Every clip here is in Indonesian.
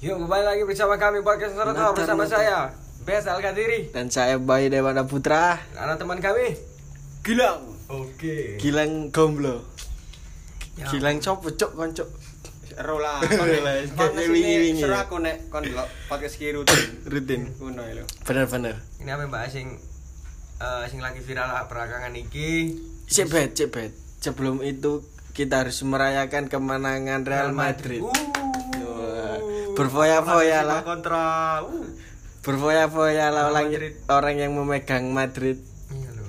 Yuk kembali lagi bersama kami podcast Nonton, bersama nonton. saya Bes Alkadiri Dan saya Bayu Dewana Putra Karena teman kami Gilang Oke Gilang Gomblo Ya. Gilang copo cok konco Rola. Rola, kayak wingi-wingi. Seru aku nek kon podcast ki rutin. Rutin Ngono ya lho. Bener-bener Ini apa mbak sing eh, Sing lagi viral belakangan iki cek bet Sebelum itu kita harus merayakan kemenangan Real Madrid Uh. Berfoya-foya lah. Kontra uh. Berfoya-foya lah orang, orang yang memegang Madrid Iya lho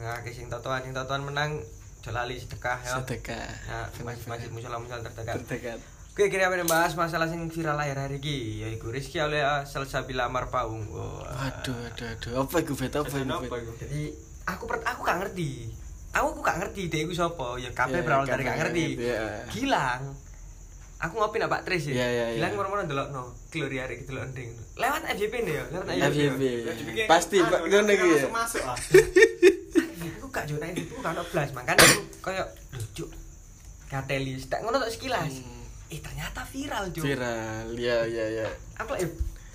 Ngake sing totoan Sing totoan menang Jolali sedekah ya Sedekah Nah, masjid-masjid musola-musola terdekat Terdekat Oke, kini apa bahas masalah sing viral akhir hari ini Yaitu Rizky oleh Salsabila Marpaung Wah. Waduh, aduh, aduh Apa itu bet, apa itu? Jadi aku aku gak ngerti. Aku aku gak ngerti dia iku sapa. Ya kabeh Ya, berawal dari gak ngerti. ngerti, ya. Gilang. Aku ngopi nak Pak Tris ya. Ya, ya, Gilang ya. moro-moro ndelokno Glory hari delok nding. Lewat FYP nih ya, lewat FYP. Pasti Pak, ngono iki ya Masuk ah. Aku gak aku gak ono blas, makane aku koyo lucu. Katelis, tak ngono tok sekilas. Eh ternyata viral, Cuk. Hmm. Viral, ya, ya, ya Aku lek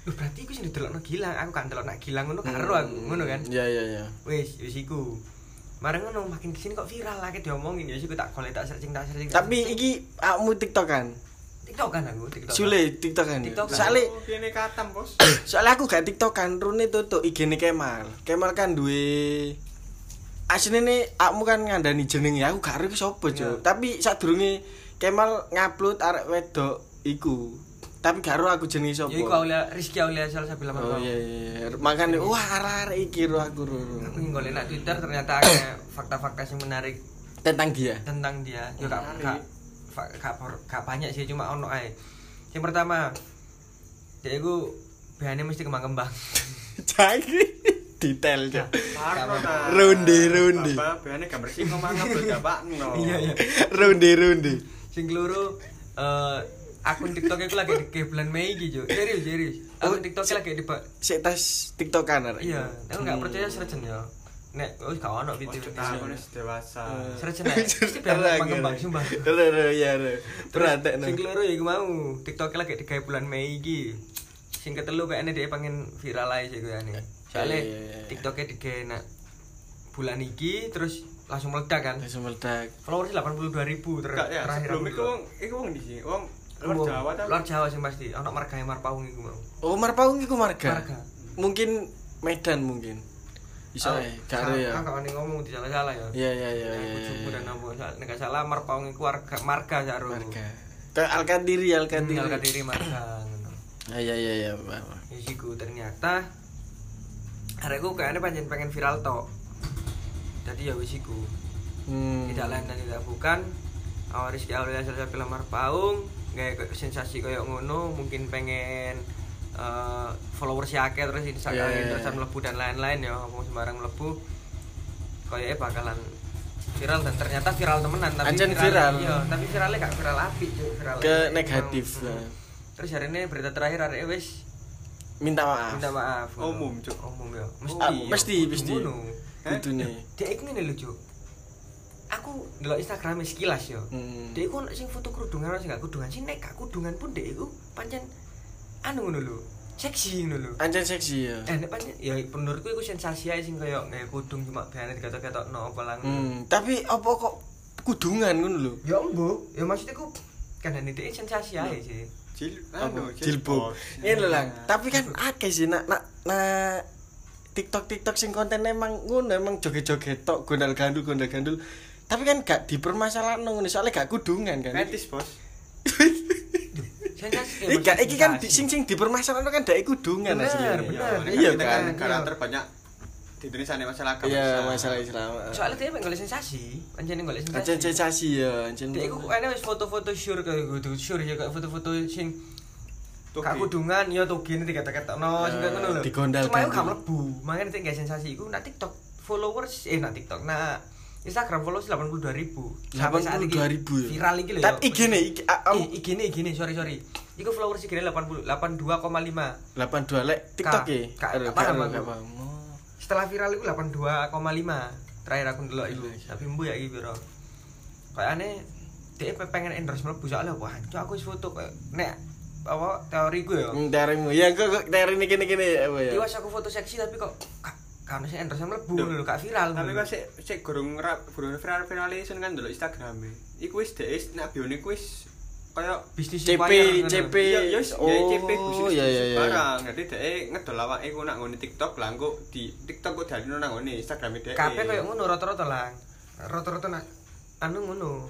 Loh berarti aku sing delokno Gilang, aku kan delok nak Gilang ngono karo aku, ngono kan. Ya, ya, ya Wis, wis iku. Mareng ngono makin ke sini kok viral lah kayak diomongin ya sih tak golek tak searching tak searching. Tapi iki akmu TikTok kan? TikTok kan aku, TikTok. Sule TikTok kan? TikTok kan. Soale Oh, kene katam, Bos. soalnya aku gak TikTok kan, Rune tutup IG-ne Kemal. Kemal kan duwe Asline nih akmu kan ngandani jeneng ya, aku gak ngerti sapa, Iya. Cuk. Tapi sadurunge Kemal ngupload arek wedok iku. Tapi gak ngerti aku jenenge sapa. Ya iku Aulia Rizky Aulia salah satu Oh iya iya. Makane wah arek-arek iki ro aku ro. Aku golek nak Twitter ternyata ada fakta-fakta yang menarik Tentang dia. tentang dia. Ya gak. Gak gak, gak banyak sih cuma ono ae. Yang pertama, dia iku bahannya mesti kembang-kembang. Jadi detail Cuk. Parno ta. Ronde, gambar sing mangan bro japakno. Iya iya. Ronde ronde. Sing keloro eh akun TikTok aku lagi di bulan Mei gitu. Serius serius. Oh, Akun TikTok lagi di Sik tas TikTokan arek. Iya, aku gak Hmm. percaya serjen ya. Nek, oh gak ono video Ojo tak wis dewasa. Serjen nek, mesti biar kembang sumpah. Re re ya re. Berantek Sing keloro ya iku mau, TikTok lagi digawe bulan Mei iki. Sing ketelu kayaknya dia pengen viral aja sih gue ane. Soalnya Iya, iya, iya. TikToknya digawe nak bulan iki terus langsung meledak kan. Langsung meledak. Followersnya 82 ribu ter ya, terakhir. sebelum iku wong iku wong di sini. Wong luar Jawa ta. Luar Jawa sih pasti. Ono marga Marpaung iku mau. Oh, Marpaung iku marga. Marga. Mungkin Medan mungkin. Bisa Oh, ya, gak ada ya. Aku ini ngomong di salah-salah ya. Iya iya iya Nek iya. bojoku iya. dan apa Soal- nek gak salah Marpaung iku warga marga Saru. Marga. Ke Alkandiri Alkandiri. Tinggal kadiri marga ngono. Ah, Iya iya iya. Pak. Ya siku ternyata arekku kayaknya pengen pengen viral tok. Jadi ya wis iku. Hmm. Tidak lain dan tidak bukan awal Rizky Aulia salah satu lamar paung kayak kayak sensasi kayak ngono mungkin pengen eh followers akeh terus Instagram Iya, iya, terus iya. melebu dan lain-lain ya ngomong sembarang melebu kayaknya bakalan viral dan ternyata viral temenan tapi Ancen viralnya- viral. iya tapi viralnya gak viral api Cuk. viral Ke negatif, Hmm. ya. terus hari ini berita terakhir hari wis Minta maaf. minta maaf Umum, Cuk. umum ya mesti Ah, ya, mesti, mesti. Itu nih. dia iku ngene lho Cuk aku ndelok Instagram sekilas yo Hmm. dia iku sing foto kerudungan sing gak kerudungan sing nek gak kerudungan pun dia iku pancen anu ngono lho seksi ngono lho Ancen seksi ya. eh nek pancen ya menurutku iku sensasi ae sing koyo nggak kudung cuma biane diketok-ketok no apa lang Hmm, tapi apa kok kudungan ngono lho? ya embo ya maksudnya ku kan ini dia sensasi ae sih Jil Apa? anu Jilbab. Ini lho lang. Tapi kan akeh sih nak nak nak TikTok TikTok sing konten emang ngono emang joget-joget tok gondal gandul gondal gandul. Tapi kan gak dipermasalahan ngono soalnya gak kudungan kan. Metis, Bos. sensasi Iki kan di- sing sing dipermasalahan kan gak kudungan aslinya. bener. Iya Kita kan kan. negara Iya. terbanyak di Indonesia nih masalah agama. Iya masalah Islam. soalnya dia pengen sensasi pancen golek sensasi Ancen sensasi ya, ancen. dia iku ana wis foto-foto sure kayak gitu sure ya kayak foto-foto sing. Kak kudungan ya tuh gini dikata-kata no sing ngono lho. digondal Cuma aku gak mlebu. Makanya nanti gak sensasi iku nak TikTok followers eh nak TikTok nah Instagram followers 82 ribu 82.000 ya? viral iki lho Tapi IG nih, IG, IG nih IG nih sorry sorry iku followers iki 80 82,5 82 lek TikTok ya. Gak paham aku. Oh. setelah viral iku 82,5 terakhir aku ndelok iku tapi mbu ya iki piro kayak aneh dia pengen endorse mlebu soalnya wah cok aku foto nek apa teoriku ya. Hmm, teorimu. Ya kok teori ini gini gini apa ya? Iwas aku foto seksi tapi kok kan sih endorse mlebu lho gak viral. Tapi kok sik sik gurung rap, gurung viral viral isun kan dulu Instagram e. Iku wis dek nak bione ku wis kaya bisnis CP empire, ngono. CP. Iya, ya wis ya CP Oh, iya iya iya. barang. Dadi dek ngedol awake ku nak ngene TikTok lah engko di TikTok ku diadino nang ngene Instagram dek. Kabeh koyo ngono rata-rata lah. Rata-rata nak anu ngono.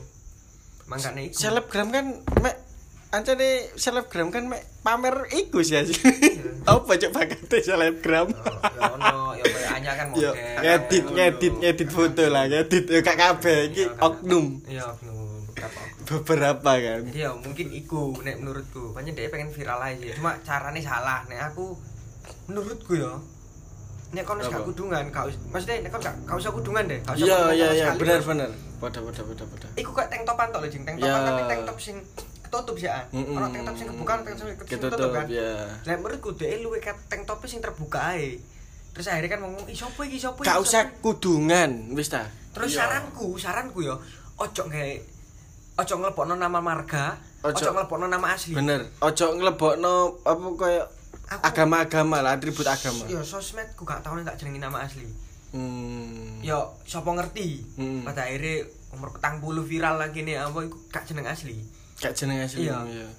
Mangkane iku. Selebgram kan mek ancane selebgram kan mek pamer iku sih. Iya. Apa cok bakate selebgram? ya ono ya koyo anyar kan model. ngedit ngedit ngedit foto lah, ngedit yo gak kabeh iki Iya, oknum Iya, oknum. Berapa? beberapa kan. Jadi ya mungkin iku nek menurutku. Pancen dia pengen viral aja sih. Cuma carane salah. Nek aku menurutku ya nek kon gak kudungan, us- maksudnya nek kon gak gak usah kudungan deh. Iya iya iya Bos. benar. Padha padha padha padha. Iku kayak tank topan tok lho, Jing. Tank topan Ya. tapi tank top sing ketutup sih ah. Mm-mm. Ono tank top sing kebuka, tank top sing Ketutup ketutup kan. ya. Lah menurutku dhek luwe kat tank top sing terbuka ae. Terus akhirnya kan ngomong, "Ih, sopo iki, sopo iki?" Gak usah iki?" kudungan wis ta. Terus Iya. saranku, saranku ya, ojo gawe ojo ngelepokno nama marga, Ojo. ojo ngelepokno nama asli. Bener. Ojo nglebokno apa kaya Aku- agama-agama lah, atribut agama. Yo sosmedku gak tau nek tak jenengi nama asli. Hmm. Yo sapa ngerti. Hmm. Pada akhirnya umur petang puluh viral lagi nih apa iku gak jeneng asli. Gak jeneng asli. Iya. Iya.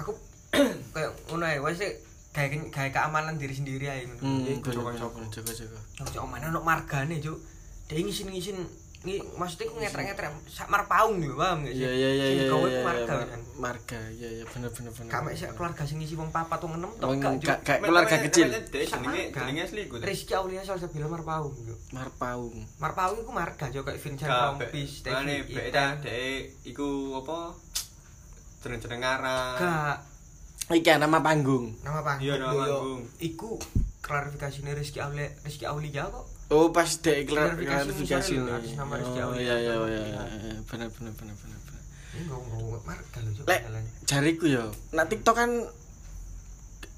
Aku kayak ngono ae wis sih gawe gawe keamanan diri sendiri ae ngono. Hmm, Ya Joko-Joko. bener, Joko-Joko. Ojo omane ono margane, Cuk. Dia ngisin-ngisin ini maksudnya aku ngetrek-ngetrek sak marpaung yo, paham gak sih? Iya iya iya iya. iya, ku marga iya, kan. Marga. Iya iya bener bener bener. Kak mek sik keluarga sing ngisi wong papat wong enem tok gak, keluarga kecil. Jenenge jenenge asli iku. Rizky Aulia Salsabila Marpaung, Cuk. Marpaung. Marpaung iku marga Cuk kayak Vincent. Rompis, Mane Tevi, bek Itan. ta dek iku apa? Jeneng-jeneng ngarang. Gak Iki nama panggung. nama panggung. Iya, nama panggung. Iku klarifikasi ini Rizky Aulia Rizky Aulia kok. Oh pas dek klar- Klarifikasi nama Rizky Oh Aulia. iya iya iya iya, iya. bener bener bener bener. bener. Ini ngomong marga lho. Lek jariku yo, nak TikTok kan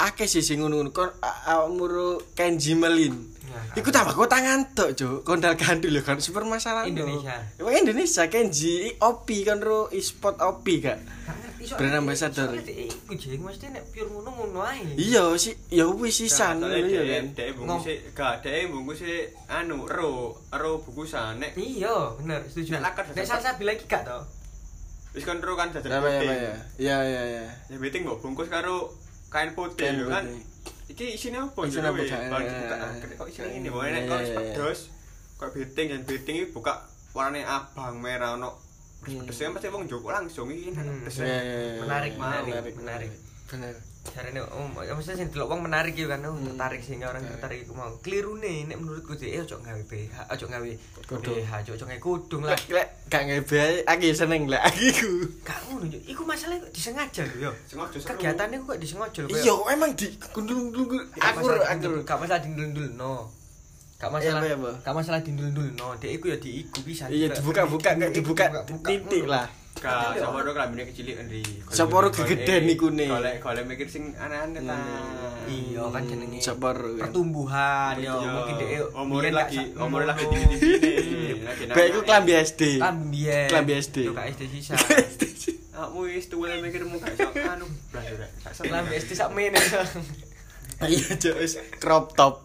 akeh sih sing ngono-ngono. Kon awakmu Kenji Melin. Ya, Iku tambah kok tangan tok, Cuk. Kondal gandul lho kan super masalah. Indonesia. Emang Indonesia Kenji Opi kan ro e-sport Opi gak? Ngerti Brand ambassador. Iku jeng mesti nek pure ngono ngono ae. Iya sih, ya wis sisan ngono ya kan. Dek bungkus gak dek bungkus anu ro ro bungkusan nek Iya, bener, setuju. Nek lakar Nek salsa bilang iki gak to? wis kan ro kan jajan ya, ya? Iya iya iya. Ya beting mbok bungkus karo kain putih Kain lho kan. Iki isine apa? Isine apa, Eh, dibuka. eh, Kok isine eh, ngene wae nek kok iya. pedes. Kok beting dan beting iki buka warnane abang merah ono Hmm. pedes kan pasti wong joko langsung iki Hmm. pedes. Menarik, menarik, menarik. Bener. Jarene om, ya mesti sing delok wong menarik ya kan, oh, Hmm. tertarik sehingga orang tertarik iku mau. Klirune nek menurutku sih eh, ojo gawe BH, ojo gawe Kudung. BH, ojo ojo gawe kudung lah. Lek gak ngebe aku ya seneng lek aku. Gak ngono, Cuk. iku masalahnya kok disengaja lho yo. Seru. Kegiatannya kok disengaja lho. kayak- Iya, emang di gundul-gundul Gak aku masalah aku. gak masalah dindul-dindul no. Gak masalah, Iya, apa, apa? gak masalah dindul-dindul no. Dek iku ya diiku bisa. Iya dibuka-buka kayak dibuka titik lah. Ka sama ro klambine kecilik Andri. Saporo gegeden iku ne. Golek golek mikir sing aneh-aneh ta. Iya kan jenenge Saporo. pertumbuhan yo Iya. mungkin dek umure lagi sak- umure lagi ngono. tinggi-tinggi. Kayak iku klambi SD. Klambi. Klambi SD. Yo gak SD sisa. Aku wis tuwa mikirmu gak iso anu blas ora. Gak seneng. Klambi SD sak mene. Iya, wis crop top.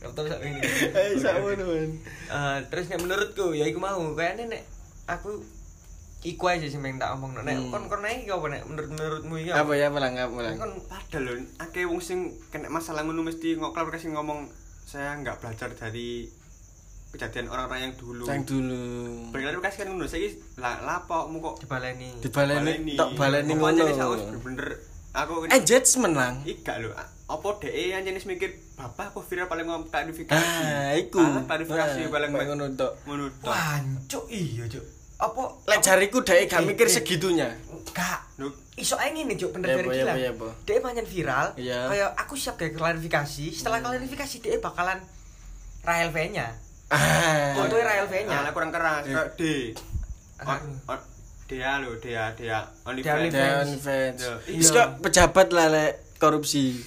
Betul sak mene. Eh, sakmono men. Eh, terus nek menurutku ya iku mau kayaknya nek aku iku aja sih pengen tak omong nek Hmm. kon kon naik apa nek menurut menurutmu iki Apa ya malang apa malang? kon Padahal lho, akeh wong sing kena masalah ngono mesti ngoklap kasih ngomong saya nggak belajar dari kejadian orang-orang yang dulu. Yang dulu. Berklarifikasi kan ngono, saiki lah lapokmu kok dibaleni Dibaleni tok baleni ngono. bener-bener aku Engagement lang. Ika lho, apa dhek anjene wis mikir bapak aku viral paling ngomong klarifikasi. Ah, iku. Ah, klarifikasi Nah, paling ngono tok. ngono tok. wah cuk iya cuk apa Lek jariku dhek gak Eh, mikir eh. segitunya. gak iso ae ngene cuk bener Ya, dari ya, gila ya, apa. dia panjang viral Iya. kayak aku siap kayak klarifikasi setelah klarifikasi dia bakalan Rahel V nya Ah. Fotonya Rahel V nya Nyala kurang keras, Eh. D. Ah. Dia lho, dia, dia. Only Dia fans. Dan fans. Iya. Pejabat lah lek korupsi.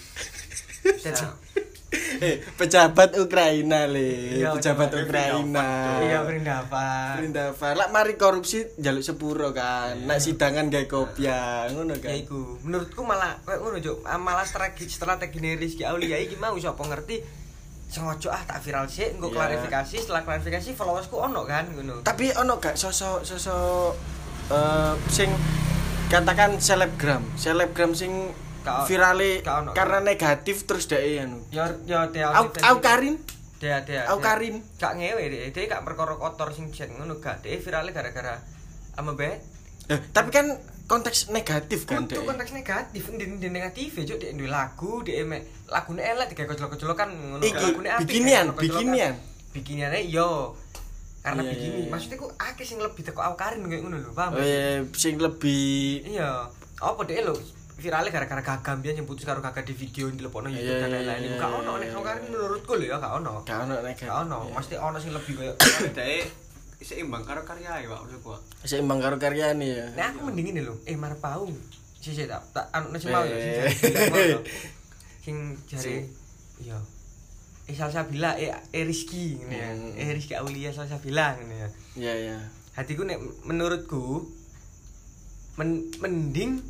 Dan- eh, pejabat Ukraina le, Iya, pejabat pejabat Ukraina. Iya, Brindava. Perindavan. Lak mari korupsi jaluk sepuro kan. Nak sidangan gawe kopiah, ngono Ya kan. iku, menurutku malah ngono Juk. Ah, malah strategi strategi Rizky Aulia iki mau sapa ngerti sengaja ah tak viral sih, engko Iya. klarifikasi, setelah klarifikasi followersku ono kan ngono. Tapi ono gak sosok sosok eh sing katakan selebgram, selebgram sing Gak- virale karena negatif terus dek anu. Ya ya dia Au au Karin, Dia dia. dia- Karin. Gak ngewe deh, dia gak perkara kotor sing jet ngono gak. Dia viralnya gara-gara ama be. Eh, tapi kan konteks negatif kan dek. konteks negatif, di, di negatif ya Juk, dia duwe lagu, dia mek lagune elek digawe kocok-kocokan ngono. Lagune apik, bikinian, bikinian. Bikiniane yo. Karena Iya, bikini, iya, iya. maksudnya ku akeh sing lebih teko awkarin kayak ngono lho, paham? Eh, sing lebih Iya. Apa deh lo viralnya gara-gara gagam dia yang putus karo kakak di video di lepono YouTube Iya, dan iya, lain-lain. iya, Gak iya, ono nek awkarin menurutku lho ya gak ono. gak ono negatif. Gak ono, mesti ono sing lebih kayak Dek seimbang karo karya ya Pak maksudku. Seimbang karo karyane ya. Nah aku mending ini lho, eh Marpaung. Si si tak tak anu nasi mau ya sing jare bilang ya. Jare iya. Eh Salsabila eh eh Rizky ngene ya. Hmm. Eh Rizky Aulia Salsabila ngene ya. Iya, iya. Hatiku nek menurutku men, mending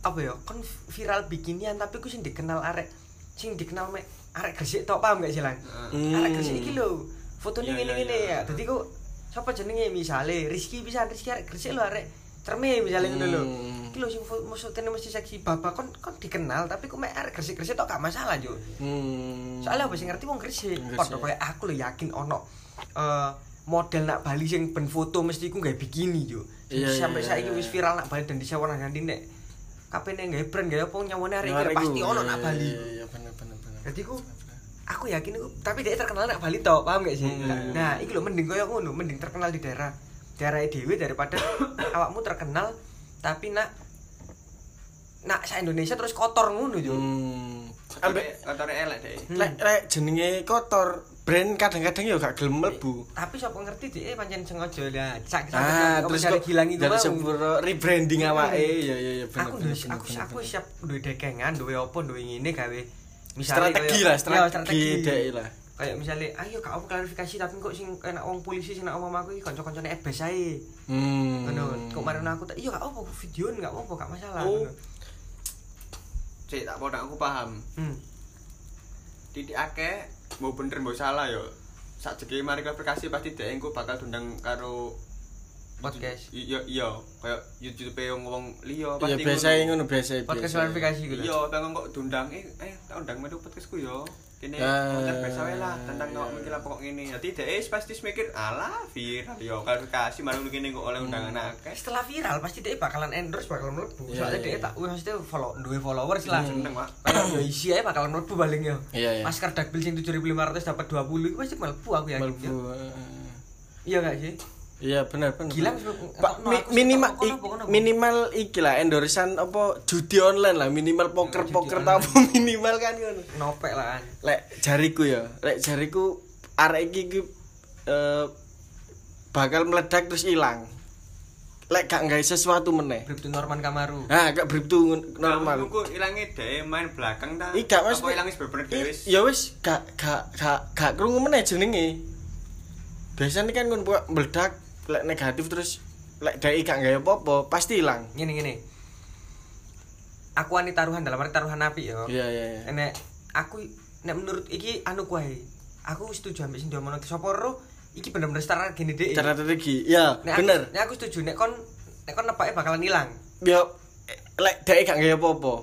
apa ya kon viral bikinian tapi ku sing dikenal arek sing dikenal mek arek gresik tok paham gak sih lan Hmm. arek gresik iki lho fotone Iya, ngene iya, ngene iya. ya dadi ku sapa jenenge misale Rizky bisa Rizky arek gresik lho arek cerme misale ngono lho Hmm. iki lho sing maksudnya mesti seksi bapak kon kon dikenal tapi ku mek arek gresik-gresik tok gak masalah juk Hmm. soalnya apa sih ngerti wong gresik padha koyo aku lho yakin ono eh, model nak Bali sing ben foto mesti iku gawe bikini yo Iya, sampai iya, saiki iya. wis viral nak Bali dan disewa nang ganti nek kapene gawe brand gawe apa nyawone arek iki pasti ono iya, nak Bali Iya, iya, bener bener bener. Jadi ku aku yakin iku tapi dia terkenal nak Bali tok paham gak sih Hmm. nah iki lho mending koyo ngono mending terkenal di daerah daerah dhewe daripada awakmu terkenal tapi nak nak sa Indonesia terus kotor ngono yo Hmm. Ambek kotore elek dek. lek lek jenenge kotor, brand kadang-kadang ya gak gelem mlebu. tapi siapa ngerti dia pancen sengaja lah sak Ah, terus kok gilang iku dari mau sepuro rebranding awake. Iya iya iya bener. aku bener, aku bener, aku bener. siap duwe dekengan duwe apa duwe ngene gawe strategi lah, Iya, strategi dek lah. kayak misalnya ayo kak apa klarifikasi tapi kok sing kena wong polisi sing nak omong aku iki kanca-kancane ebes ae Hmm. ngono kok marono aku tak iya gak apa video gak apa gak masalah Oh. Cek tak podak aku paham. hmm. Titik akeh mau bener mau salah yo. Sak jeki mari klarifikasi pasti engko bakal dundang karo podcast Iya iya, kayak YouTube wong wong liya Iya biasa ngono biasa. podcast biasa. klarifikasi gitu Iya, pengen kok diundang eh eh tak undang metu podcastku yo. Kene Ah. konten biasa wae lah tentang kok mikir apa kok ngene. Dadi dhek pasti mikir alah viral yo klarifikasi marang ngene kok oleh undangan akeh. setelah viral pasti dia bakalan endorse bakalan mlebu Iya, soalnya iya, dia iya. tak wih maksudnya follow duwe followers lah Seneng, Pak. kayak yo isi aja bakalan mlebu paling yo masker dakbil sing 7500 dapat 20 itu pasti mlebu aku yakin Mlebu. eh. iya gak sih Iya benar benar. Gila, benar. sebelum- Pak no, minimal kono. minimal iki lah endorsean apa judi online lah minimal poker judi poker online. apa minimal kan ngono. nopek lah kan Lek jariku ya, lek jariku arek iki iki, eh, bakal meledak terus hilang. Lek gak nggawe sesuatu meneh. Bribtu Norman Kamaru Nah, gak bribtu normal. Aku ilange dhek main belakang ta. Ih, gak, Mas. Apa ilange bener I- wis. Ya wis gak gak gak gak krungu meneh jenenge. Biasanya kan ngono meledak lek negatif terus lek dai gak nggawe apa-apa pasti hilang. gini gini aku ani taruhan dalam arti taruhan api yo Iya iya iya. nek aku nek menurut iki anu kuwi aku setuju ambek sing diomongno sapa ro iki bener-bener setara gini deh Cara strategi. Ya, nek bener. aku, nek aku setuju nek kon nek kon nepake bakalan hilang Ya eh, lek dai gak nggawe apa-apa.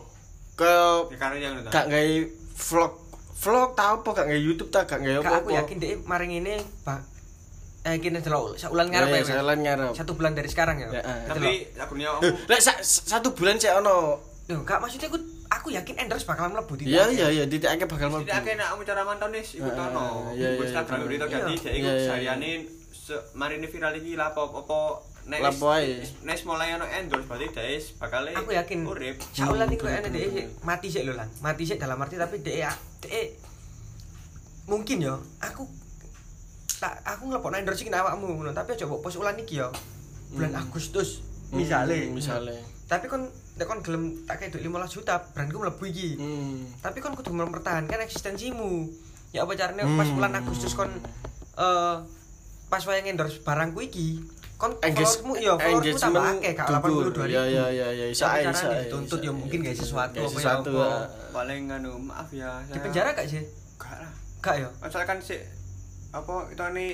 Ke ta. gak nggawe vlog vlog ta apa gak nggawe YouTube ta gak nggawe Kak, apa-apa. aku yakin deh maring ini bak eh kini delok saulan Ya, ngarep ya, ya, Mas? saulan ngarep. satu bulan dari sekarang ya, Ya, ah. Tapi Eh, Lek sa- satu bulan sih ono. Loh, kak maksudnya aku aku yakin endorse bakalan mlebu di Iya iya iya titik akeh bakal mlebu. Tidak akeh nek aku cara mantau nih ikut ono. iya, iya, Wis tak bener. berita Iya. ganti dhek iku Iya, iya, sehariane se- mari ini viral iki lah apa apa nek Lah, apa ae. nek mulai ono endorse berarti wis bakal aku yakin urip. saulan iku enak bener, deh mati sih lho lan mati sih dalam arti tapi deh deh mungkin yo aku tak aku ngelepok endorse iki awakmu ngono tapi aja mbok pos ulan iki yo bulan Hmm. Agustus Hmm, misale misale. tapi kon nek kon gelem tak kayak 15 juta brandku mlebu iki Hmm. tapi kon kudu mempertahankan eksistensimu ya apa caranya pas bulan Agustus kon eh pas wayang endorse barangku iki kon followersmu ya followersmu tambah engagement akeh gak gugur. 82 ribu Ya, ya, ya, ya. Isa, isa, dituntut ya mungkin gak sesuatu apa ya sesuatu ya. paling anu maaf ya di penjara gak sih Gak lah gak ya soalnya kan sih apa itu nih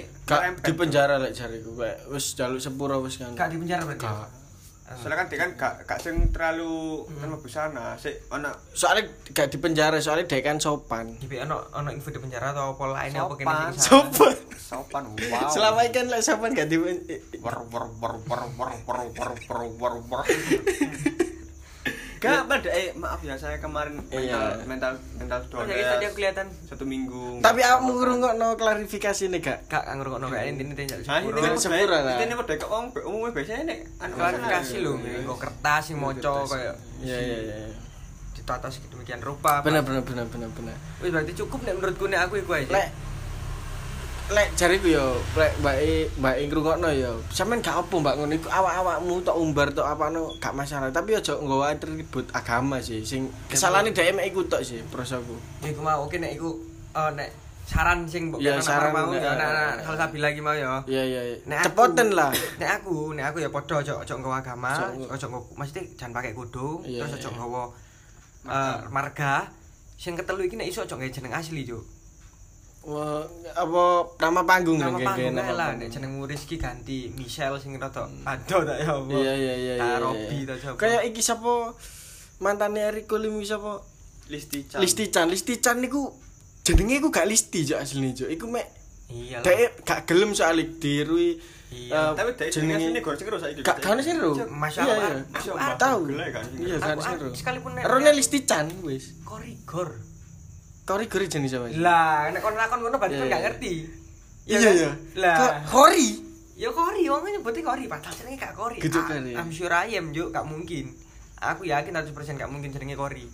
di penjara lek jariku kayak wis jaluk sepuro wis kan. gak di penjara berarti Gak. soalnya kan dia kan gak gak sing terlalu kan mlebu sana sih ana Soalnya gak di penjara, soalnya dia kan sopan. di ono ono info di penjara atau apa lainnya apa kene Sopan. Sopan. wow Selama ini kan lek sopan gak di wer wer wer wer wer wer wer wer wer Gak iya. apa deh, maaf ya saya kemarin mental iya. mental mental oh, doang. tadi aku kelihatan satu minggu. Tapi aku ngurungok no klarifikasi nih kak, kak ngurungok no kayak ini ini tidak sepura. Ini sepura lah. Ini udah keong om, umumnya biasanya nih. Iya. Klarifikasi loh, ngurungok iya. kertas yang moco kayak. Iya iya iya. Ditata demikian rupa. Benar benar benar benar benar. Wih berarti cukup nih menurutku nih aku itu aja. Lek jariku yo, lek mbak e mbak e ngrungokno yo. Sampeyan gak apa mbak ngono iku awak-awakmu tok umbar tok apano gak masalah, tapi aja nggawa atribut agama sih. Sing kesalahane dhek mek iku tok sih prosoku. Ya iku mau oke nek iku eh, nek saran sing mbok kena saran, mau nek- ya nek nek hal sabi lagi mau ya. Iya iya. Nek Cepoten lah. Nek aku, nek aku ya padha ojo ojo nggawa agama, nggawa maksudnya jangan pakai Iya, terus iya. nggawa eh, marga. Sing ketelu iki nek iso ojo nggawe jeneng asli, Cuk. Wah, apa nama panggung Nama nang kene, panggung lah, nek jenengmu Rizky ganti Michelle sing rada ado tak ya apa. Iya iya iya. Ta iya, Robi iya. ta sapa. Kayak iki sapa mantane Eriko Limi sapa? Listi Chan. Listi Chan, Listi Chan niku jenenge iku gak Listi jo asline jo. Iku mek Iya dhek gak gelem soalnya dirui Iya, eh, Tapi dia jenenge sini gor seru saiki. Gak gak seru. Masya Iya iya. Ah. Tahu. Iya gak seru. sekalipun Rone Listi Chan wis. korigor. Kori gori jenenge sapa? Lah, nek kon lakon ngono berarti Iya, kon gak iya. ngerti. Iya kan? iya. Lah. Kori? Ya kori, wong nyebutnya kori, padahal jenenge gak kori. Gitu kan, ya? I'm sure I am, Juk, gak mungkin. Aku yakin 100% gak mungkin jenenge kori.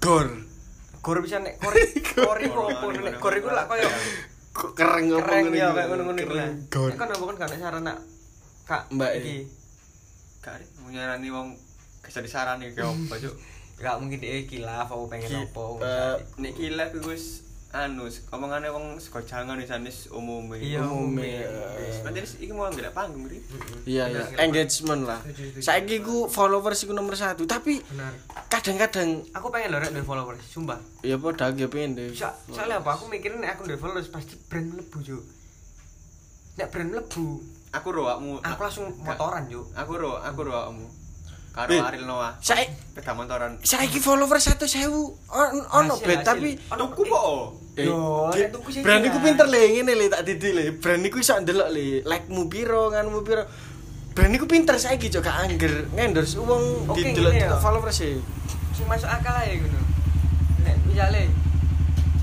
Gor. Gor bisa nek kori, kori kok opo nek kori ku lak koyo Kok Kereng keren ngono ya kayak ngono-ngono iku lah. Kon opo kon gak nek saran nak Kak Mbak, iki. Gak ada mau nyarani wong bisa disarani ke opo, Cuk. Gak mungkin dia kilaf apa pengen Ki- opo. eh, Nek kilap iku wis anu omongane wong sego jangan sana umume. Iya, umume, Wis, Berarti iki mau ngelak panggung ri. Iya iya, engagement lah. Saiki ku followers iku nomor satu, tapi kadang-kadang Aku pengen lho rek duwe followers, sumpah. ya padha ge pengen deh. So, soalnya apa? Aku mikirin aku duwe followers pasti brand mlebu, Juk. Nek brand mlebu, Aku ro aku langsung motoran, Juk. Aku ro, aku ro awakmu. Karo Eh. Ariel Noah. Saya Peda motoran. saiki followers 100.000 on- ono bet tapi Ono- Tuku po. Eh, Yo, ki- nek tuku sih brand iku pinter le ngene le tak didi le. Brand iku iso ndelok le like-mu piro, nganmu piro. Brand iku pinter saiki jo gak angger ngendorse wong Oke, didelok ya. followers e. sing masuk akal aja gitu nek misale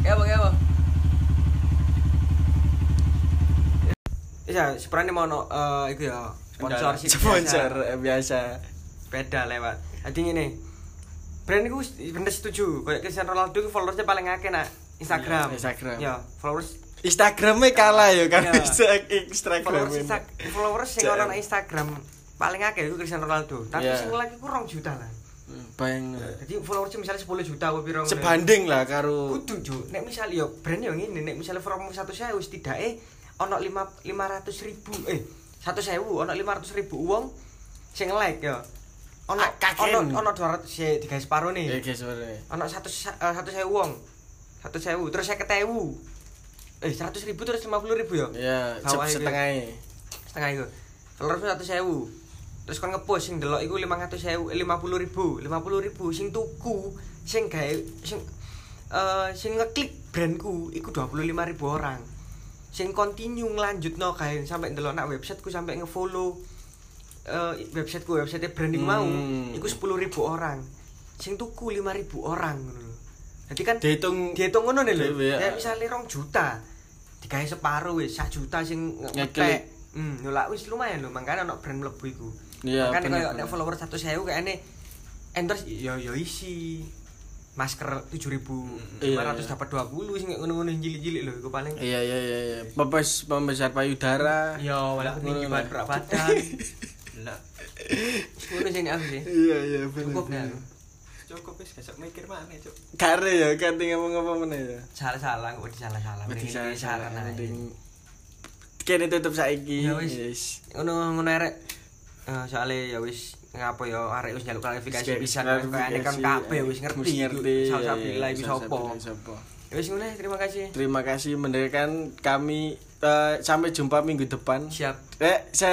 kayak apa kayak apa ya sebenarnya mau no eh itu ya sponsor sih Sponsor eh, biasa. Beda lewat. Jadi ini brand itu bener setuju. Kayak Cristiano Ronaldo itu followersnya paling akeh nak Instagram. Iya, Instagram. ya followers Instagramnya kalah ya kan? Iya. Instagram. followers Insta- followers ono nang Instagram paling akeh itu Cristiano Ronaldo. Tapi Iya. sing lagi kurang juta lah. Bayang. Jadi followersnya misalnya 10 juta apa piro sebanding lah karo kudu juk nek misal yo brand yo ngene. Nek misal promo 100.000 setidake ono 5 500.000 eh 100.000 ono 500.000 wong sing like yo ono ono ono 200 sih tiga separo nih. Iya, guys, Ono 100 1000 wong. 1000 terus 50.000. Eh, 100.000 terus 50.000 ya? Iya, setengah e. Setengah iku. Terus 100.000. Terus kon ngepush sing delok iku 500.000, 50.000, 50.000 sing tuku, sing gawe sing eh sing ngeklik brandku iku 25.000 orang. Sing kontinu lanjutno kayak sampai ndelok nak websiteku sampai ngefollow uh, websiteku website branding hmm. mau itu sepuluh ribu orang. Sing tuku lima ribu orang nanti kan dihitung dihitung ngono nih loh ya iya. misalnya rong juta tiga separuh wes sak juta sing ngetek. Hmm nolak wis lumayan loh makanya anak brand melebu iku. Yeah, makanya kalau follower satu saya kayaknya endorse yo yo isi. Masker tujuh ribu iya, iya. lima ratus dapat dua puluh sih nggak ngono jili jili loh gue paling. Iya iya iya pembes pembesar payudara. Yo malah tinggi banget berat lah, ngono sing aku sih. Iya iya cukup ya bener. cukup wis gak mikir mana, Cuk. kare ya kan ngomong apa meneh ya. Salah salah kok di salah salah Mesti mending salah mending kene tutup saiki. Ya wis. Ngono ngono arek. Eh, soalnya ya wis ngapa ya arek wis njaluk klarifikasi bisa kayaknya kan kabeh wis ngerti Wis ngerti. Salah iya, bila iku sapa. Ya wis ngono terima kasih. Terima kasih mendengarkan kami eh, sampai jumpa minggu depan. Siap. Eh se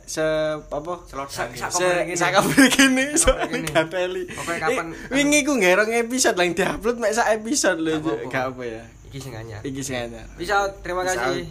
se apa? Selodan. Sak- se sak kabar gini Sak soalnya gak teli Pokoknya kapan- Eh, wingi ku ngerong episode lang diupload mek sak episode lho Gak apa ya. Iki sing anyar. Iki sing anyar. Bisa terima kasih.